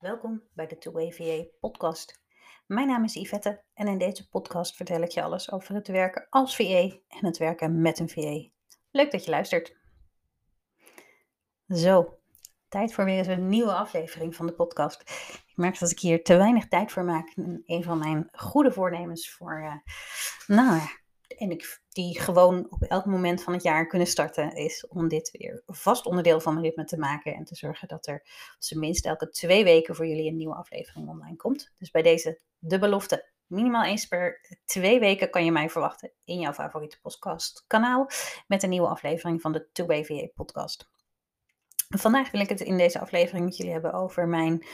Welkom bij de Two Way VA podcast. Mijn naam is Yvette en in deze podcast vertel ik je alles over het werken als VA en het werken met een VA. Leuk dat je luistert. Zo, tijd voor weer eens een nieuwe aflevering van de podcast. Ik merk dat ik hier te weinig tijd voor maak. Een van mijn goede voornemens voor, uh, nou ja, en ik, die gewoon op elk moment van het jaar kunnen starten, is om dit weer vast onderdeel van mijn ritme te maken en te zorgen dat er minst elke twee weken voor jullie een nieuwe aflevering online komt. Dus bij deze de belofte. Minimaal eens per twee weken kan je mij verwachten in jouw favoriete podcast kanaal met een nieuwe aflevering van de 2BVA podcast. Vandaag wil ik het in deze aflevering met jullie hebben over mijn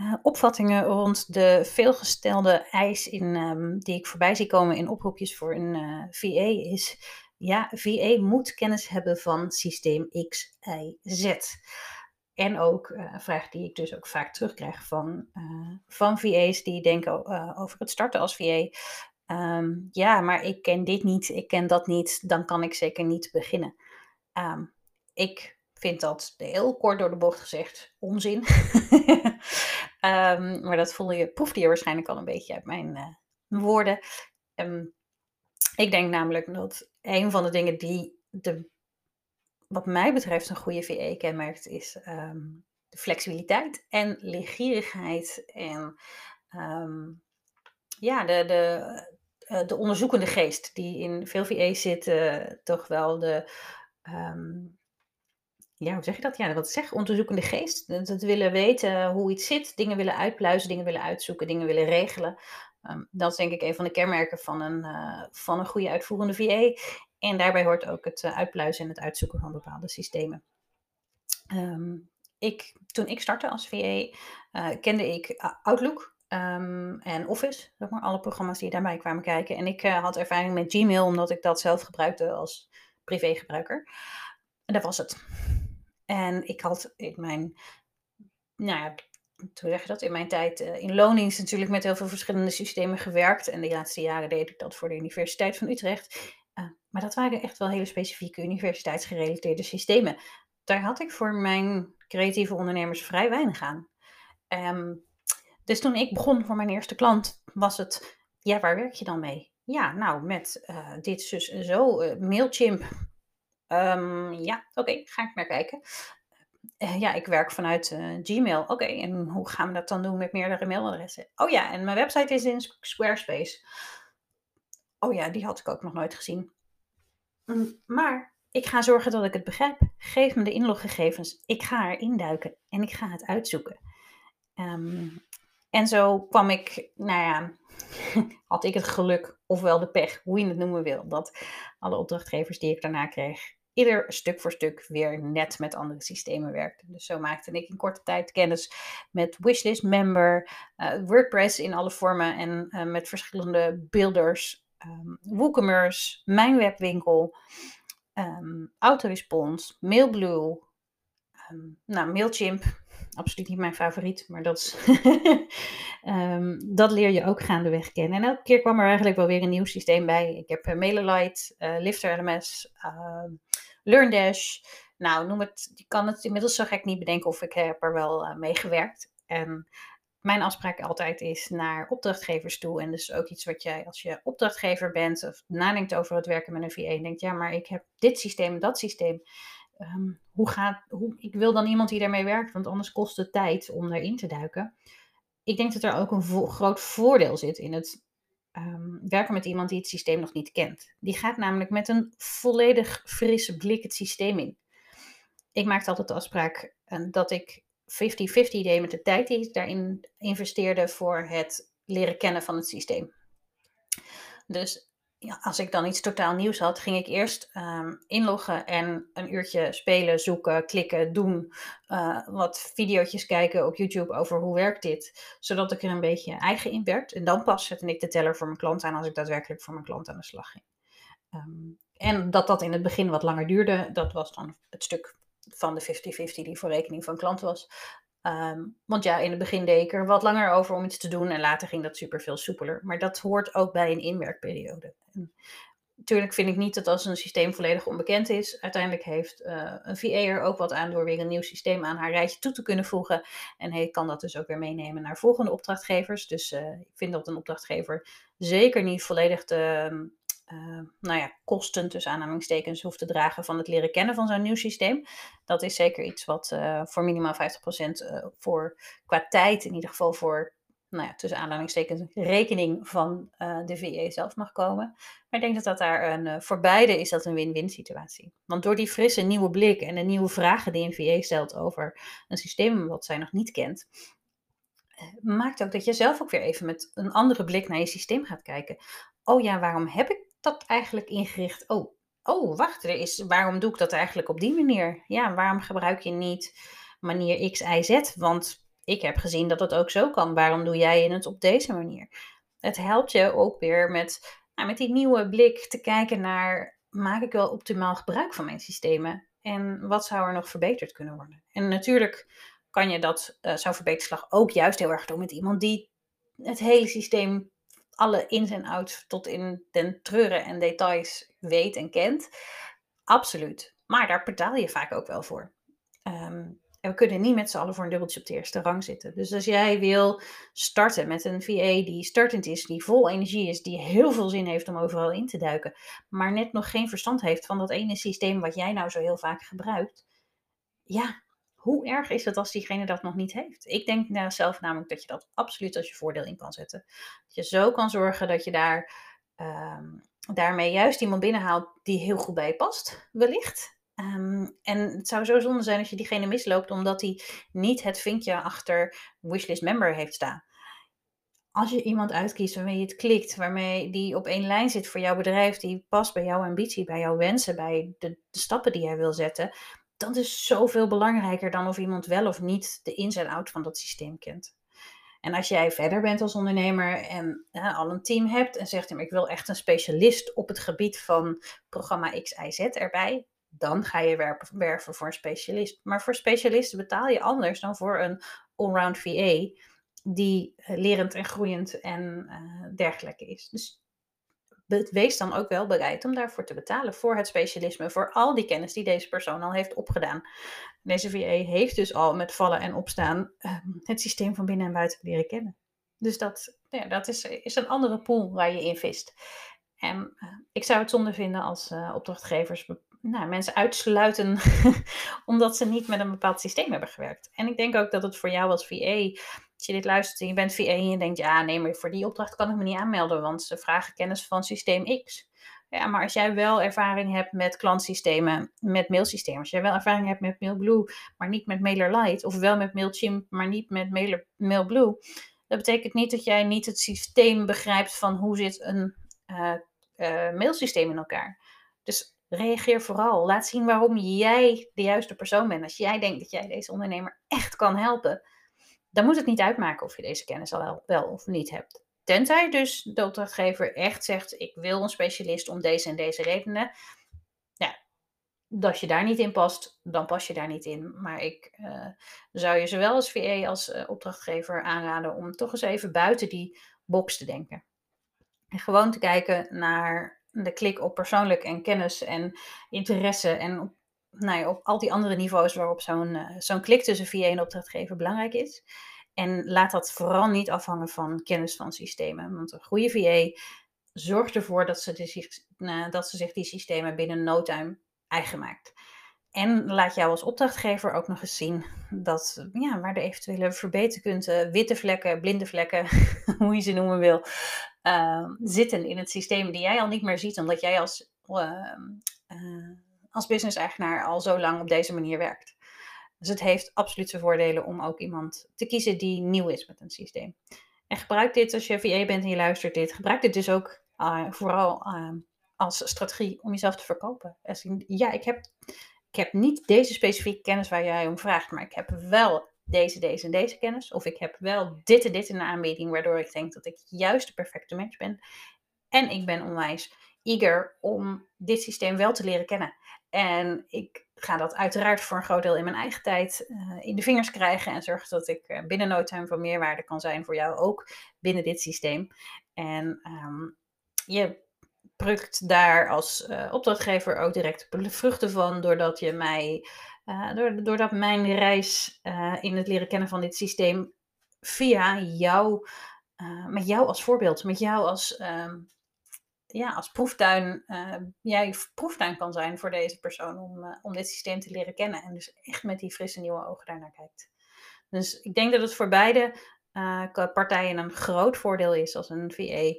uh, opvattingen rond de veelgestelde eis in, um, die ik voorbij zie komen in oproepjes voor een eh, VA is, ja, VA moet kennis hebben van systeem X, Y, Z. En ook uh, een vraag die ik dus ook vaak terugkrijg van, van VA's die denken over het starten als VA. Um, ja, maar ik ken dit niet, ik ken dat niet, dan kan ik zeker niet beginnen. Um, ik vind dat heel kort door de bocht gezegd onzin. um, maar dat voelde je, proefde je waarschijnlijk al een beetje uit mijn uh, woorden. Um, ik denk namelijk dat een van de dingen die de, wat mij betreft een goede VE kenmerkt, is um, de flexibiliteit en leergierigheid en ja, de, de, uh, de onderzoekende geest die in veel VE's zit, toch wel de ja, hoe zeg je dat? Ja, wat zeg, onderzoekende geest. Het willen weten hoe iets zit, dingen willen uitpluizen, dingen willen uitzoeken, dingen willen regelen. Um, dat is denk ik een van de kenmerken van een, uh, van een goede uitvoerende VA. En daarbij hoort ook het uh, uitpluizen en het uitzoeken van bepaalde systemen. Um, ik, toen ik startte als VA, eh, kende ik Outlook. Um, en Office, zeg maar, alle programma's die daarbij kwamen kijken. En ik had ervaring met Gmail, omdat ik dat zelf gebruikte als privégebruiker. En dat was het. En ik had in mijn, nou hoe zeg je dat, in mijn tijd uh, in loondienst natuurlijk met heel veel verschillende systemen gewerkt. En de laatste jaren deed ik dat voor de Universiteit van Utrecht. Uh, maar dat waren echt wel hele specifieke universiteitsgerelateerde systemen. Daar had ik voor mijn creatieve ondernemers vrij weinig aan. Um, dus toen ik begon voor mijn eerste klant, was het, ja, waar werk je dan mee? Ja, nou, met uh, dit, zus en zo, Mailchimp, Um, ja, oké, ga ik naar kijken. Uh, ja, ik werk vanuit uh, Gmail. Oké, en hoe gaan we dat dan doen met meerdere mailadressen? Oh ja, en mijn website is in Squarespace. Oh ja, die had ik ook nog nooit gezien. Mm, maar ik ga zorgen dat ik het begrijp. Geef me de inloggegevens. Ik ga erin duiken en ik ga het uitzoeken. Um, en zo kwam ik, nou ja, had ik het geluk, ofwel de pech, hoe je het noemen wil, dat alle opdrachtgevers die ik daarna kreeg, ieder stuk voor stuk weer net met andere systemen werkte. Dus zo maakte ik in korte tijd kennis met Wishlist Member, uh, WordPress in alle vormen en uh, met verschillende builders, um, WooCommerce, Mijn Webwinkel, um, Autorespons, Mailblue, um, nou, Mailchimp, absoluut niet mijn favoriet, maar dat, dat leer je ook gaandeweg kennen. En elke keer kwam er eigenlijk wel weer een nieuw systeem bij. Ik heb uh, MailerLite, uh, Lifter LMS, LearnDash. Nou, noem het, je kan het inmiddels zo gek niet bedenken of ik heb er wel uh, mee gewerkt. En mijn afspraak altijd is naar opdrachtgevers toe. En dus ook iets wat jij als je opdrachtgever bent of nadenkt over het werken met een VA. En denkt, ja, maar ik heb dit systeem, dat systeem. Um, hoe gaat, hoe, ik wil dan iemand die daarmee werkt, want anders kost het tijd om daarin te duiken. Ik denk dat er ook een groot voordeel zit in het um, werken met iemand die het systeem nog niet kent. Die gaat namelijk met een volledig frisse blik het systeem in. Ik maakte altijd de afspraak uh, dat ik 50-50 deed met de tijd die ik daarin investeerde voor het leren kennen van het systeem. Dus ja, als ik dan iets totaal nieuws had, ging ik eerst um, inloggen en een uurtje spelen, zoeken, klikken, doen. Uh, wat video's kijken op YouTube over hoe werkt dit. Zodat ik er een beetje eigen in werd. En dan pas zette ik de teller voor mijn klant aan als ik daadwerkelijk voor mijn klant aan de slag ging. Um, en dat dat in het begin wat langer duurde, dat was dan het stuk van de 50-50 die voor rekening van klant was. Um, want ja, in het begin deed ik er wat langer over om iets te doen en later ging dat super veel soepeler. Maar dat hoort ook bij een inwerkperiode. En Natuurlijk vind ik niet dat als een systeem volledig onbekend is, uiteindelijk heeft uh, een VA er ook wat aan door weer een nieuw systeem aan haar rijtje toe te kunnen voegen. En hij kan dat dus ook weer meenemen naar volgende opdrachtgevers. Dus uh, ik vind dat een opdrachtgever zeker niet volledig de uh, nou ja, kosten tussen aanhalingstekens hoeft te dragen van het leren kennen van zo'n nieuw systeem. Dat is zeker iets wat voor minimaal 50% voor qua tijd, in ieder geval voor nou ja, tussen aanhalingstekens rekening van uh, de VE zelf mag komen. Maar ik denk dat dat daar een, voor beide is dat een win-win situatie. Want door die frisse nieuwe blik en de nieuwe vragen die een VE stelt over een systeem wat zij nog niet kent, maakt ook dat je zelf ook weer even met een andere blik naar je systeem gaat kijken. Oh ja, waarom heb ik dat eigenlijk ingericht? Oh, oh wacht, er is, waarom doe ik dat eigenlijk op die manier? Ja, waarom gebruik je niet manier X, Y, Z? Want ik heb gezien dat het ook zo kan. Waarom doe jij het op deze manier? Het helpt je ook weer met, nou, met die nieuwe blik te kijken naar, maak ik wel optimaal gebruik van mijn systemen? En wat zou er nog verbeterd kunnen worden? En natuurlijk kan je dat, uh, zo'n verbeterslag ook juist heel erg doen met iemand die het hele systeem, alle ins en outs tot in den treuren en details weet en kent. Absoluut. Maar daar betaal je vaak ook wel voor. En we kunnen niet met z'n allen voor een dubbeltje op de eerste rang zitten. Dus als jij wil starten met een VA die startend is, die vol energie is, die heel veel zin heeft om overal in te duiken, maar net nog geen verstand heeft van dat ene systeem wat jij nou zo heel vaak gebruikt. Ja, hoe erg is het als diegene dat nog niet heeft? Ik denk nou zelf namelijk dat je dat absoluut als je voordeel in kan zetten. Dat je zo kan zorgen dat je daar um, daarmee juist iemand binnenhaalt die heel goed bij past, wellicht. Um, en het zou zo zonde zijn als je diegene misloopt omdat hij niet het vinkje achter wishlist member heeft staan. Als je iemand uitkiest waarmee je het klikt, waarmee die op één lijn zit voor jouw bedrijf, die past bij jouw ambitie, bij jouw wensen, bij de, de stappen die jij wil zetten, dan is zoveel belangrijker dan of iemand wel of niet de ins en outs van dat systeem kent. En als jij verder bent als ondernemer en al een team hebt en zegt, ik wil echt een specialist op het gebied van programma X, Y, Z erbij, dan ga je werpen, werven voor een specialist. Maar voor specialisten betaal je anders dan voor een allround VA die eh, lerend en groeiend en uh, dergelijke is. Dus wees dan ook wel bereid om daarvoor te betalen voor het specialisme, voor al die kennis die deze persoon al heeft opgedaan. Deze VA heeft dus al met vallen en opstaan uh, het systeem van binnen en buiten leren kennen. Dus dat, ja, dat is, is een andere pool waar je in vist. En uh, ik zou het zonde vinden als uh, opdrachtgevers nou, mensen uitsluiten omdat ze niet met een bepaald systeem hebben gewerkt. En ik denk ook dat het voor jou als VA, als je dit luistert en je bent VA en je denkt, ja nee, maar voor die opdracht kan ik me niet aanmelden, want ze vragen kennis van systeem X. Ja, maar als jij wel ervaring hebt met klantsystemen, met mailsystemen, als jij wel ervaring hebt met MailBlue, maar niet met MailerLite, of wel met MailChimp, maar niet met Mailer, MailBlue, dat betekent niet dat jij niet het systeem begrijpt van hoe zit een uh, mailsysteem in elkaar. Dus reageer vooral. Laat zien waarom jij de juiste persoon bent. Als jij denkt dat jij deze ondernemer echt kan helpen, dan moet het niet uitmaken of je deze kennis al wel of niet hebt. Tenzij dus de opdrachtgever echt zegt: Ik wil een specialist om deze en deze redenen. Ja, als je daar niet in past, dan pas je daar niet in. Maar ik uh, zou je zowel als VA als uh, opdrachtgever aanraden om toch eens even buiten die box te denken. En gewoon te kijken naar de klik op persoonlijk en kennis en interesse en op, nou op al die andere niveaus waarop zo'n uh, zo'n klik tussen VA en opdrachtgever belangrijk is. En laat dat vooral niet afhangen van kennis van systemen. Want een goede VA zorgt ervoor dat ze, de, uh, dat ze zich die systemen binnen no time eigen maakt. En laat jou als opdrachtgever ook nog eens zien dat, ja, waar de eventuele verbeterpunten, witte vlekken, blinde vlekken, hoe je ze noemen wil, uh, zitten in het systeem die jij al niet meer ziet, omdat jij als, uh, als business-eigenaar al zo lang op deze manier werkt. Dus het heeft absoluut zijn voordelen om ook iemand te kiezen die nieuw is met een systeem. En gebruik dit als je VA bent en je luistert dit. Gebruik dit dus ook uh, vooral ehm, als strategie om jezelf te verkopen. ja, ik heb ik heb niet deze specifieke kennis waar jij om vraagt, maar ik heb wel deze, deze en deze kennis. Of ik heb wel dit en dit in de aanbieding, waardoor ik denk dat ik juist de perfecte match ben. En ik ben onwijs eager om dit systeem wel te leren kennen. En ik ga dat uiteraard voor een groot deel in mijn eigen tijd uh, in de vingers krijgen. En zorg dat ik uh, binnen no time van meerwaarde kan zijn voor jou ook binnen dit systeem. En um, je prukt daar als uh, opdrachtgever ook direct de vruchten van, doordat je mij, doordat mijn reis in het leren kennen van dit systeem via jou, met jou als voorbeeld, met jou als, um, ja, als proeftuin, jij proeftuin kan zijn voor deze persoon om, om dit systeem te leren kennen. En dus echt met die frisse nieuwe ogen daarnaar kijkt. Dus ik denk dat het voor beide partijen een groot voordeel is als een VA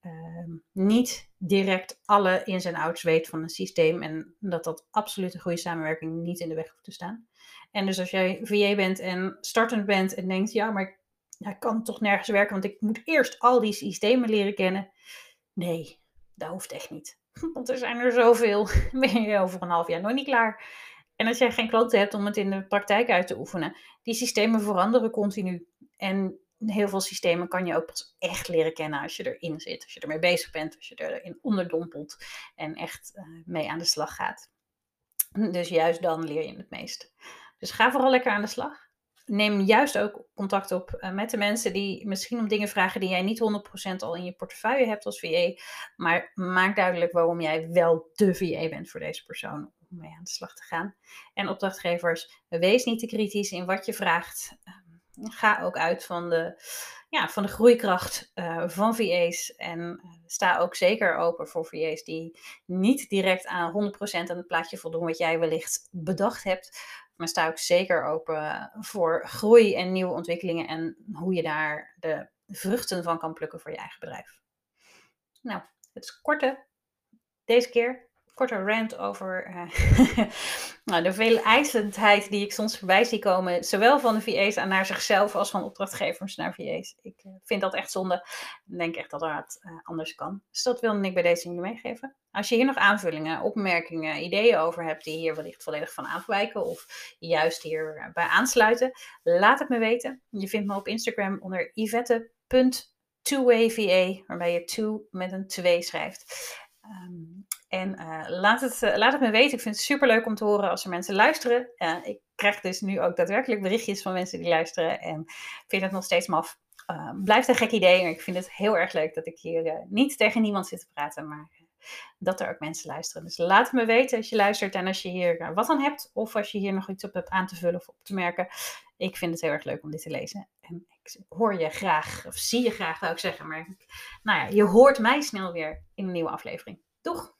Ehm, niet direct alle ins en outs weet van een systeem en dat dat absoluut een goede samenwerking niet in de weg hoeft te staan. En dus als jij VA bent en startend bent en denkt, ja, maar ik kan toch nergens werken, want ik moet eerst al die systemen leren kennen. Nee, dat hoeft echt niet. Want er zijn er zoveel. Ben je over een half jaar nog niet klaar. En als jij geen klanten hebt om het in de praktijk uit te oefenen, die systemen veranderen continu. En heel veel systemen kan je ook pas echt leren kennen als je erin zit, als je ermee bezig bent, als je erin onderdompelt en echt uh, mee aan de slag gaat. Dus juist dan leer je het meest. Dus ga vooral lekker aan de slag. Neem juist ook contact op uh, met de mensen die misschien om dingen vragen die jij niet 100% al in je portefeuille hebt als VA. Maar maak duidelijk waarom jij wel de VA bent voor deze persoon om mee aan de slag te gaan. En opdrachtgevers, wees niet te kritisch in wat je vraagt ga ook uit van de, ja, van de groeikracht uh, van VA's. En uh, sta ook zeker open voor VA's die niet direct aan 100% aan het plaatje voldoen wat jij wellicht bedacht hebt. Maar sta ook zeker open voor groei en nieuwe ontwikkelingen en hoe je daar de vruchten van kan plukken voor je eigen bedrijf. Nou, het is korte deze keer korte rant over uh, nou, de vele eisendheid die ik soms voorbij zie komen. Zowel van de VA's naar zichzelf als van opdrachtgevers naar VA's. Ik uh, vind dat echt zonde. Ik denk echt dat het uh, anders kan. Dus dat wilde ik bij deze jullie meegeven. Als je hier nog aanvullingen, opmerkingen, ideeën over hebt die hier wellicht volledig van afwijken of juist hierbij aansluiten, laat het me weten. Je vindt me op Instagram onder yvette.twayva, waarbij je two met een 2 schrijft. Um, en uh, laat, het, uh, laat het me weten. Ik vind het super leuk om te horen als er mensen luisteren. Uh, ik krijg dus nu ook daadwerkelijk berichtjes van mensen die luisteren. En vind het nog steeds maf. blijft een gek idee. Maar ik vind het heel erg leuk dat ik hier niet tegen niemand zit te praten. Maar dat er ook mensen luisteren. Dus laat het me weten als je luistert. En als je hier wat aan hebt. Of als je hier nog iets op hebt aan te vullen of op te merken. Ik vind het heel erg leuk om dit te lezen. En ik hoor je graag. Of zie je graag zou ik zeggen. Maar nou ja, je hoort mij snel weer in een nieuwe aflevering. Doeg!